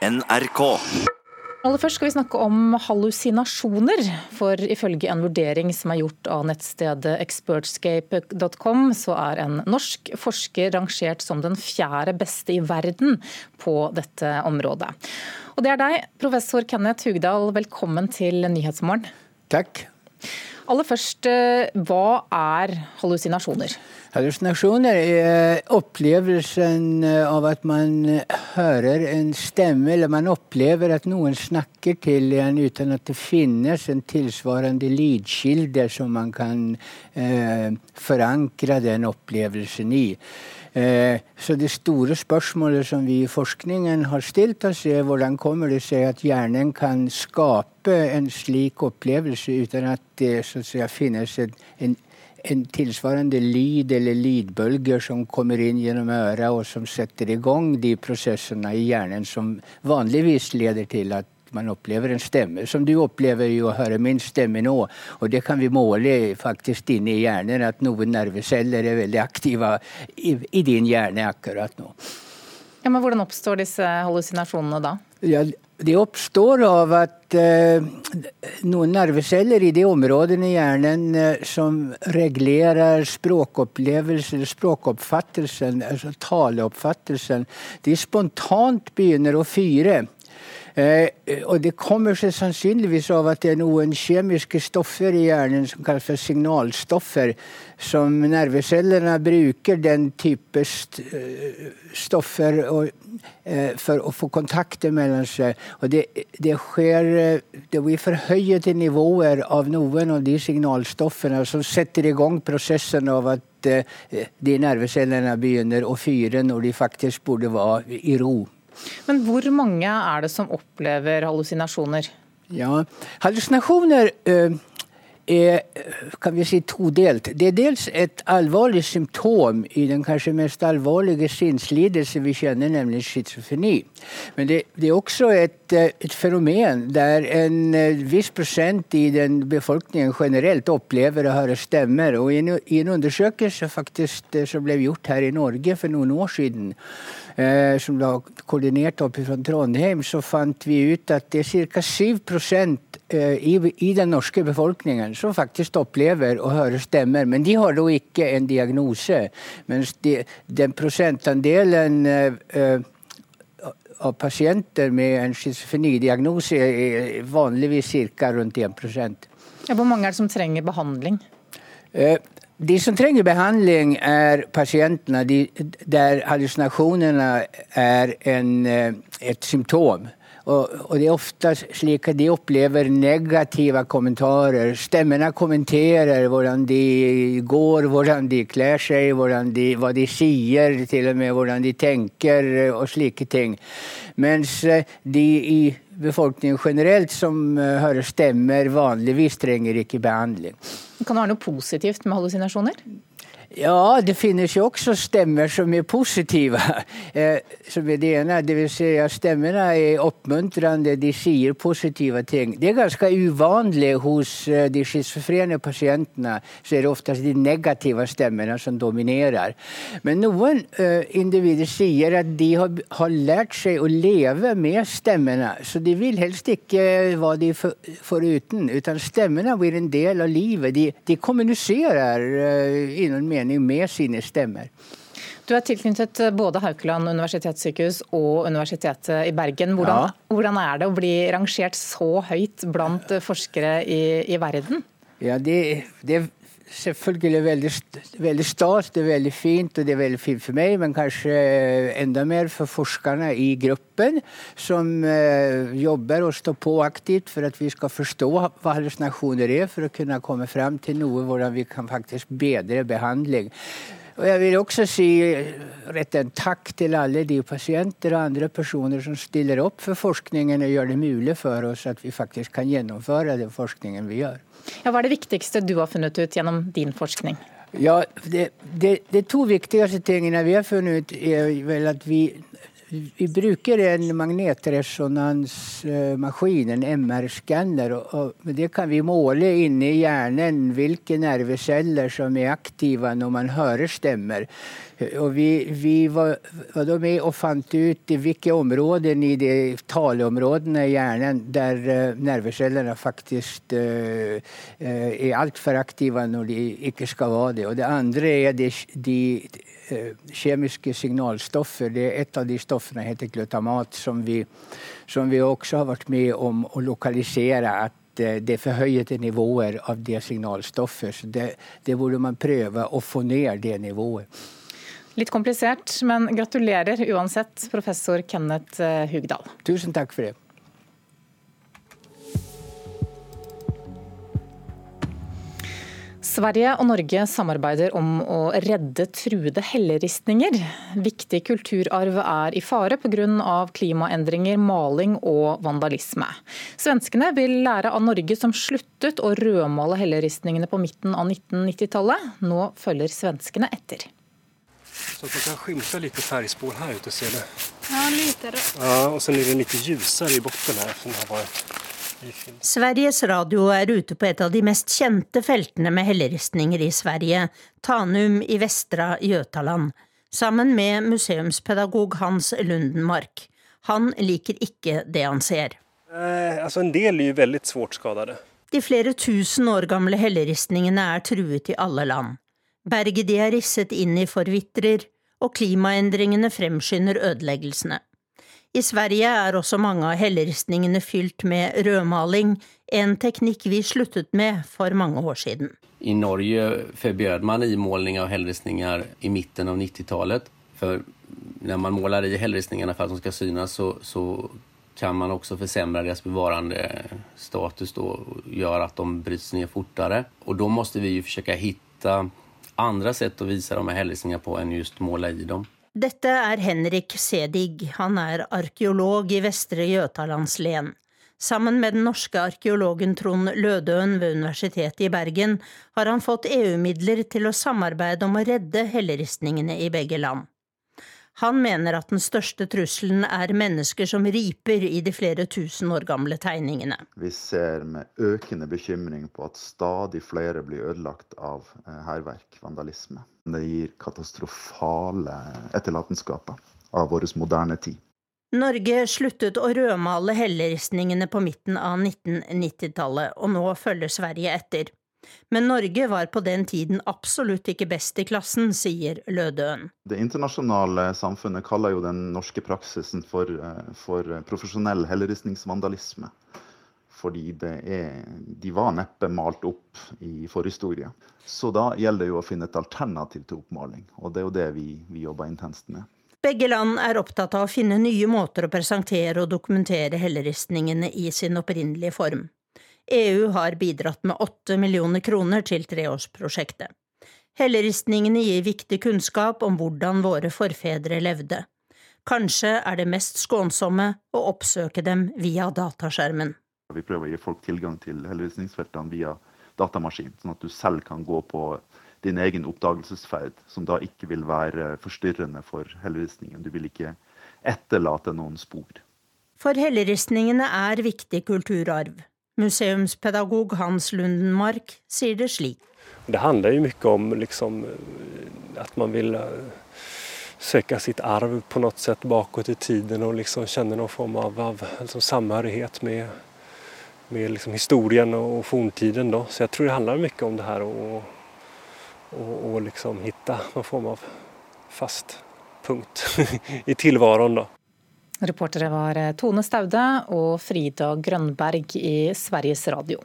NRK. Aller først skal vi snakke om hallusinasjoner. For ifølge en vurdering som er gjort av nettstedet expertscape.com, så er en norsk forsker rangert som den fjerde beste i verden på dette området. Og det er deg, professor Kenneth Hugdal. Velkommen til Nyhetsmorgen. Takk. Aller først, eh, hva er hallusinasjoner? Hallusinasjoner er opplevelsen av at man hører en stemme, eller man opplever at noen snakker til en uten at det finnes en tilsvarende lydkilde som man kan eh, forankre den opplevelsen i. Eh, så det store spørsmålet som vi i forskningen har stilt oss, er hvordan kommer det seg at hjernen kan skape en slik opplevelse uten at det så å si, finnes en, en, en, tilsvarende lyd eller lydbølger som kommer inn gjennom øra, og som setter i gang de prosessene i hjernen som vanligvis leder til at man opplever en stemme. Som du opplever jo å høre min stemme nå. Og det kan vi måle faktisk inne i hjernen, at noen nerveceller er veldig aktive i, i din hjerne akkurat nå. Ja, men Hvordan oppstår disse hallusinasjonene da? Ja, de oppstår av at eh, noen nerveceller i de områdene i hjernen eh, som reglerer språkopplevelsen, språkoppfattelsen, altså taleoppfattelsen, de spontant begynner å fyre. Eh, og det kommer seg sannsynligvis av at det er noen kjemiske stoffer i hjernen som kalles for signalstoffer, som nervecellene bruker den type st eh, stoffer og, eh, for å få kontakter mellom seg. Og det, det skjer Det blir forhøyede nivåer av noen av de signalstoffene som setter i gang prosessen av at eh, de nervecellene begynner å fyre når de faktisk burde være i ro. Men hvor mange er det som opplever hallusinasjoner? Ja, Hallusinasjoner øh, er kan vi si, todelt. Det er dels et alvorlig symptom i den kanskje mest alvorlige sinnslidelse vi kjenner, nemlig schizofreni. Men det, det, er også et, et, fenomen der en viss prosent i den befolkningen generelt opplever å høre stemmer. Og i en, i en undersøkelse faktisk som ble gjort her i Norge for noen år siden, eh, som da koordinert opp fra Trondheim, så fant vi ut at det er ca. 7 eh, i, i den norske befolkningen som faktisk opplever å høre stemmer. Men de har da ikke en diagnose. Mens de, den prosentandelen eh, av pasienter med en schizofrenidiagnose er vanligvis ca. rundt 1 ja, Hvor mange er det som trenger behandling? Eh, de som trenger behandling, er pasientene de, der hallusinasjonene er en, eh, et symptom. Og, og, det er ofte slik at de opplever negative kommentarer. Stemmene kommenterer hvordan de går, hvordan de kler seg, de, hva de sier, til og med hvordan de tenker og slike ting. Mens eh, de i befolkningen generelt som eh, hører stemmer, vanligvis trenger ikke behandling. Kan det være noe positivt med hallusinasjoner? Ja, det finnes jo også stemmer som er positive. Eh, som er det ene. Det vil si at stemmene er oppmuntrende, de sier positive ting. Det er ganske uvanlig hos eh, de schizofrene pasientene. Så er det oftest de negative stemmene som dominerer. Men noen uh, individer sier at de har, lært seg å leve med stemmene. Så de vil helst ikke hva de foruten, utan stemmene blir en del av livet. De, de kommuniserer uh, innen mening med sine stemmer. Du er tilknyttet både Haukeland universitetssykehus og Universitetet i Bergen. Hvordan, ja. hvordan, er det å bli rangert så høyt blant forskere i, i verden? Ja, det, det, selvfølgelig veldig, veldig stas, det er veldig fint, og det er veldig fint for meg, men kanskje enda mer for forskerne i gruppen, som uh, jobber og står på aktivt for at vi skal forstå hva hallusinasjoner er, for å kunne komme frem til noe hvordan vi kan faktisk bedre behandling. Og jeg vil også si rette en takk til alle de pasienter og andre personer som stiller opp for forskningen og gjør det mulig for oss at vi faktisk kan gjennomføre den forskningen vi gjør. Ja, hva er det viktigste du har funnet ut gjennom din forskning? Ja, det, det, det to viktigste tingene vi har funnet ut, er vel at vi vi bruker en magnetresonansmaskin, en MR-skanner. og Det kan vi måle inne i hjernen hvilke nerveceller som er aktive når man hører stemmer. Og vi, vi var, var, da med og fant ut i hvilke områder i de taleområdene i hjernen der uh, nervecellene faktisk uh, uh, er altfor aktive når de ikke skal være det. Og det andre er de, de Eh, kjemiske signalstoffer. Det er Et av de stoffene heter glutamat, som vi, som vi også har vært med om å lokalisere. at eh, det er forhøyede nivåer av det signalstoffet. Så det, det burde man prøve å få ned det nivået. Litt komplisert, men gratulerer uansett, professor Kenneth eh, Hugdal. Tusen takk for det. Sverige og Norge samarbeider om å redde truede helleristninger. Viktig kulturarv er i fare pga. klimaendringer, maling og vandalisme. Svenskene vil lære av Norge som sluttet å rødmale helleristningene på midten av 1990-tallet. Nå følger svenskene etter. Så man kan skimte litt fargespor her ute, ser du? Ja, litt rødt. Ja, og så er det litt ljusere i bunnen her. som har vært Sveriges Radio er ute på et av de mest kjente feltene med helleristninger i Sverige, Tanum i Vestra Jøtaland, sammen med museumspedagog Hans Lundenmark. Han liker ikke det han ser. Eh, altså en del er jo veldig svårt skadet. De flere tusen år gamle helleristningene er truet i alle land. Berget de er risset inn i forvitrer, og klimaendringene fremskynder ødeleggelsene. I Sverige er også mange av helleristningene fylt med rødmaling, en teknikk vi sluttet med for mange år siden. I Norge forbød man imåling av helleristninger i midten av 90-tallet. For når man måler i helleristningene for at de skal synes, så, så kan man også forsemre deres bevarende status og gjøre at de brytes ned fortere. Og da må vi forsøke å finne andre sett å vise de helleristningene på enn just måle i dem. Dette er Henrik Sedig, han er arkeolog i Vestre Jøtalandslen. Sammen med den norske arkeologen Trond Lødøen ved Universitetet i Bergen har han fått EU-midler til å samarbeide om å redde helleristningene i begge land. Han mener at den største trusselen er mennesker som riper i de flere tusen år gamle tegningene. Vi ser med økende bekymring på at stadig flere blir ødelagt av eh, hærverk, vandalisme. Det gir katastrofale etterlatenskaper av vår moderne tid. Norge sluttet å rødmale helleristningene på midten av 1990-tallet, og nå følger Sverige etter. Men Norge var på den tiden absolutt ikke best i klassen, sier Lødøen. Det internasjonale samfunnet kaller jo den norske praksisen for, eh, for profesjonell helleristningsvandalisme. Fordi er, de var neppe malt opp i forhistorie. Så da gjelder det jo å finne et alternativ til oppmaling, og det er jo det vi, vi jobber intenst med. Begge land er opptatt av å finne nye måter å presentere og dokumentere helleristningene i sin opprinnelige form. EU har bidratt med åtte millioner kroner til treårsprosjektet. Helleristningene gir viktig kunnskap om hvordan våre forfedre levde. Kanskje er det mest skånsomme å oppsøke dem via dataskjermen. Vi prøver å gi folk tilgang til helleristningsfeltene via datamaskin, sånn at du selv kan gå på din egen oppdagelsesferd, som da ikke vil være forstyrrende for helleristningen. Du vil ikke etterlate noen spor. For helleristningene er viktig kulturarv. Museumspedagog Hans Lundenmark sier det slik. Det handler jo mye om liksom, at man vil eh, søke sitt arv på noe sett bakover i tiden og liksom kjenne noen form av, av liksom, samhørighet med, med liksom, historien og forntiden. Da. Så jeg tror det handler mye om det her å liksom finne noen form av fast punkt i tilværelsen. Reportere var eh, Tone Staude og Frida Grønberg i Sveriges Radio.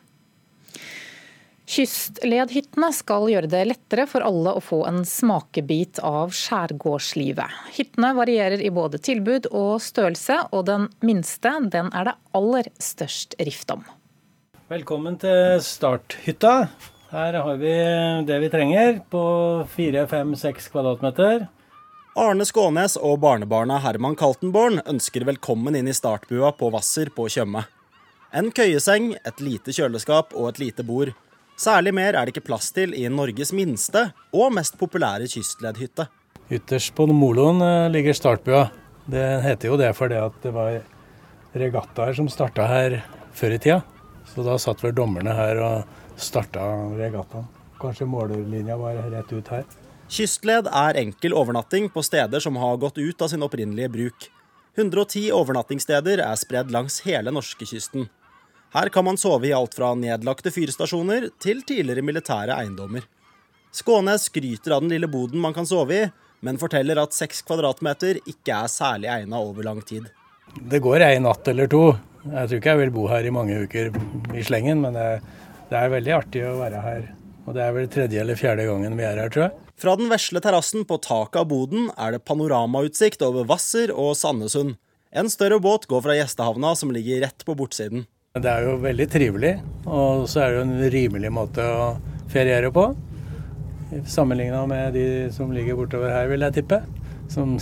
Kystledhyttene skal gjøre det lettere for alle å få en smakebit av skjærgårdslivet. Hyttene varierer i både tilbud og størrelse, og den minste den er det aller størst rift om. Velkommen til starthytta. Her har vi det vi trenger på fire, fem, seks kvadratmeter. Arne Skånes og barnebarna Herman Kaltenborn ønsker velkommen inn i startbua på Hvasser på Tjøme. En køyeseng, et lite kjøleskap og et lite bord. Særlig mer er det ikke plass til i Norges minste og mest populære kystleddhytte. Ytterst på moloen eh, ligger startbua. Det heter jo det fordi at det var regattaer som starta her før i tida. Så da satt vel dommerne her og starta regattaen. Kanskje målerlinja var rett ut her. Kystled er enkel overnatting på steder som har gått ut av sin opprinnelige bruk. 110 overnattingssteder er spredd langs hele norskekysten. Her kan man sove i alt fra nedlagte fyrstasjoner til tidligere militære eiendommer. Skånes skryter av den lille boden man kan sove i, men forteller at seks kvadratmeter ikke er særlig egna over lang tid. Det går ei natt eller to. Jeg tror ikke jeg vil bo her i mange uker i slengen, men det, det er veldig artig å være her. Og det er vel tredje eller fjerde gangen vi er her, tror jeg. Fra den vesle terrassen på taket av boden er det panoramautsikt over Hvasser og Sandesund. En større båt går fra gjestehavna som ligger rett på bortsiden. Det er jo veldig trivelig, og så er det jo en rimelig måte å feriere på. Sammenligna med de som ligger bortover her, vil jeg tippe. Som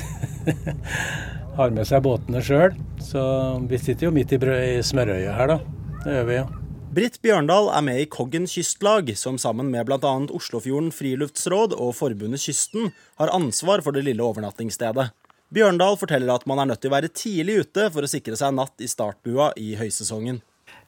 har med seg båtene sjøl. Så vi sitter jo midt i, smørøyet her, da. Det gjør vi jo. Britt Bjørndal er med i Koggen kystlag, som sammen med bl.a. Oslofjorden friluftsråd og Forbundet Kysten har ansvar for det lille overnattingsstedet. Bjørndal forteller at man er nødt til å være tidlig ute for å sikre seg natt i startbua i høysesongen.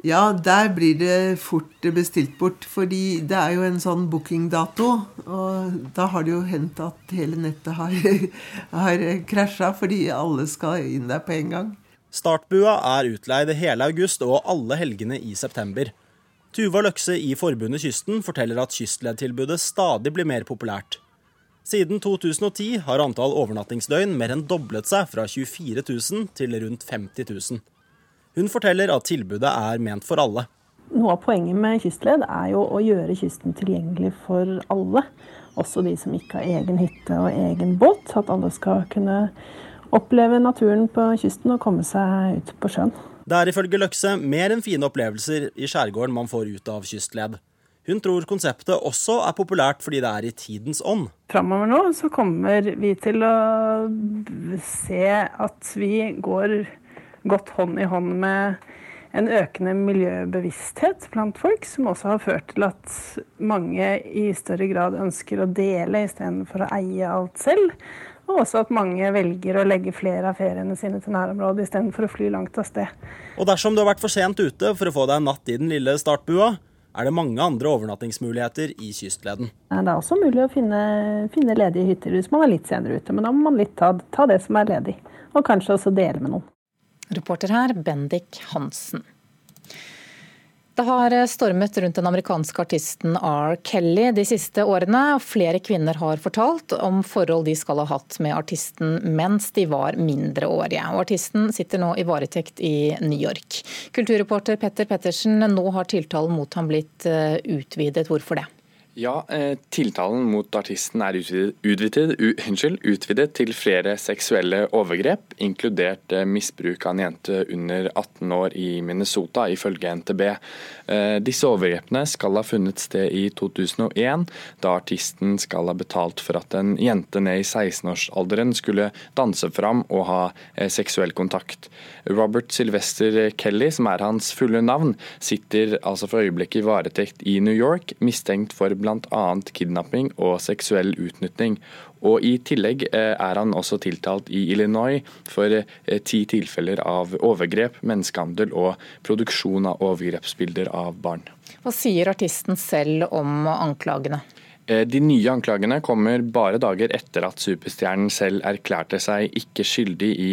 Ja, der blir det fort bestilt bort, fordi det er jo en sånn bookingdato. Og da har det jo hendt at hele nettet har, har krasja fordi alle skal inn der på en gang. Startbua er utleid hele august og alle helgene i september. Tuva Løkse i Forbundet Kysten forteller at kystledtilbudet stadig blir mer populært. Siden 2010 har antall overnattingsdøgn mer enn doblet seg fra 24 000 til rundt 50 000. Hun forteller at tilbudet er ment for alle. Noe av poenget med kystled er jo å gjøre kysten tilgjengelig for alle. Også de som ikke har egen hytte og egen båt. At alle skal kunne oppleve naturen på kysten og komme seg ut på sjøen. Det er ifølge Løkse mer enn fine opplevelser i skjærgården man får ut av kystled. Hun tror konseptet også er populært fordi det er i tidens ånd. Framover nå så kommer vi til å se at vi går godt hånd i hånd med en økende miljøbevissthet blant folk, som også har ført til at mange i større grad ønsker å dele istedenfor å eie alt selv. Og også at mange velger å legge flere av feriene sine til nærområdet istedenfor å fly langt av sted. Og dersom du har vært for sent ute for å få deg en natt i den lille startbua, er det mange andre overnattingsmuligheter i kystleden. Det er også mulig å finne, finne ledige hytter hvis man er litt senere ute, men da må man litt ta, ta det som er ledig. Og kanskje også dele med noen. Reporter her, Bendik Hansen. Det har stormet rundt den amerikanske artisten R. Kelly de siste årene. Flere kvinner har fortalt om forhold de skal ha hatt med artisten mens de var mindreårige. Og artisten sitter nå i varetekt i New York. Kulturreporter Petter Pettersen, nå har tiltalen mot ham blitt eh, utvidet. Hvorfor det? Ja, eh, tiltalen mot artisten er utvidet, unnskyld, utvidet, til flere seksuelle overgrep, inkludert eh, misbruk av en jente under 18 år i Minnesota, ifølge NTB. Eh, disse overgrepene skal ha funnet sted i 2001, da artisten skal ha betalt for at en jente ned i 16-årsalderen skulle danse fram og ha seksuell kontakt. Robert Sylvester Kelly, som er hans fulle navn, sitter altså for øyeblikket i varetekt i New York, mistenkt for bl.a. kidnapping og seksuell utnytting. Og I tillegg eh, er han også tiltalt i Illinois for eh, ti tilfeller av overgrep, menneskehandel og produksjon av overgrepsbilder av barn. Hva sier artisten selv om anklagene? Eh, de nye anklagene kommer bare dager etter at superstjernen selv erklærte seg ikke skyldig i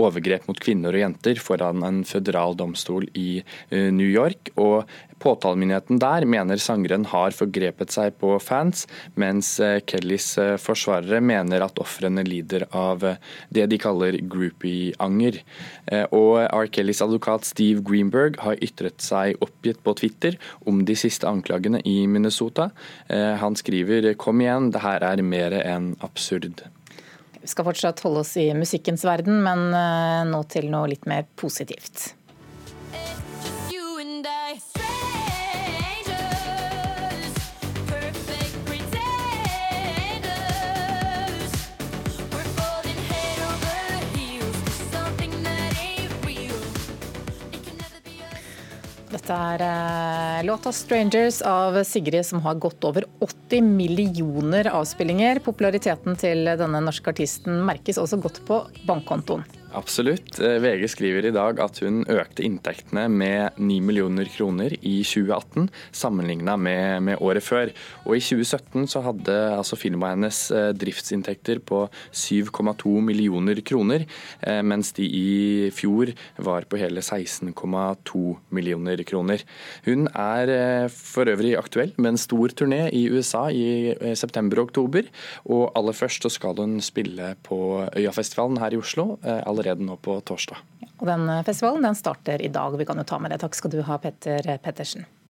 overgrep mot kvinner og jenter foran en føderal domstol i New York. Og Påtalemyndigheten der mener sangeren har forgrepet seg på fans, mens eh, Kellys eh, forsvarere mener at ofrene lider av eh, det de kaller groupie-anger. Og R. Kellys advokat Steve Greenberg har ytret seg oppgitt på Twitter om de siste anklagene i Minnesota. Han skriver 'kom igjen, det her er mer enn absurd'. Vi skal fortsatt holde oss i musikkens verden, men nå til noe litt mer positivt. Dette er eh, låta 'Strangers' av Sigrid, som har gått over 80 millioner avspillinger. Populariteten til denne norske artisten merkes også godt på bankkontoen. Absolutt. Eh, VG skriver i dag at hun økte inntektene med 9 millioner kroner i 2018 sammenligna med, med, året før. Og i 2017 så hadde altså firmaet hennes eh, driftsinntekter på 7,2 millioner kroner, eh, mens de i fjor var på hele 16,2 millioner kroner. Hun er for øvrig aktuell med en stor turné i USA i september og oktober, og aller først så skal hun spille på Øyafestivalen her i Oslo. allerede allerede nå på torsdag. Og den Festivalen den starter i dag. Vi kan jo ta med det. Takk skal du ha, Petter Pettersen.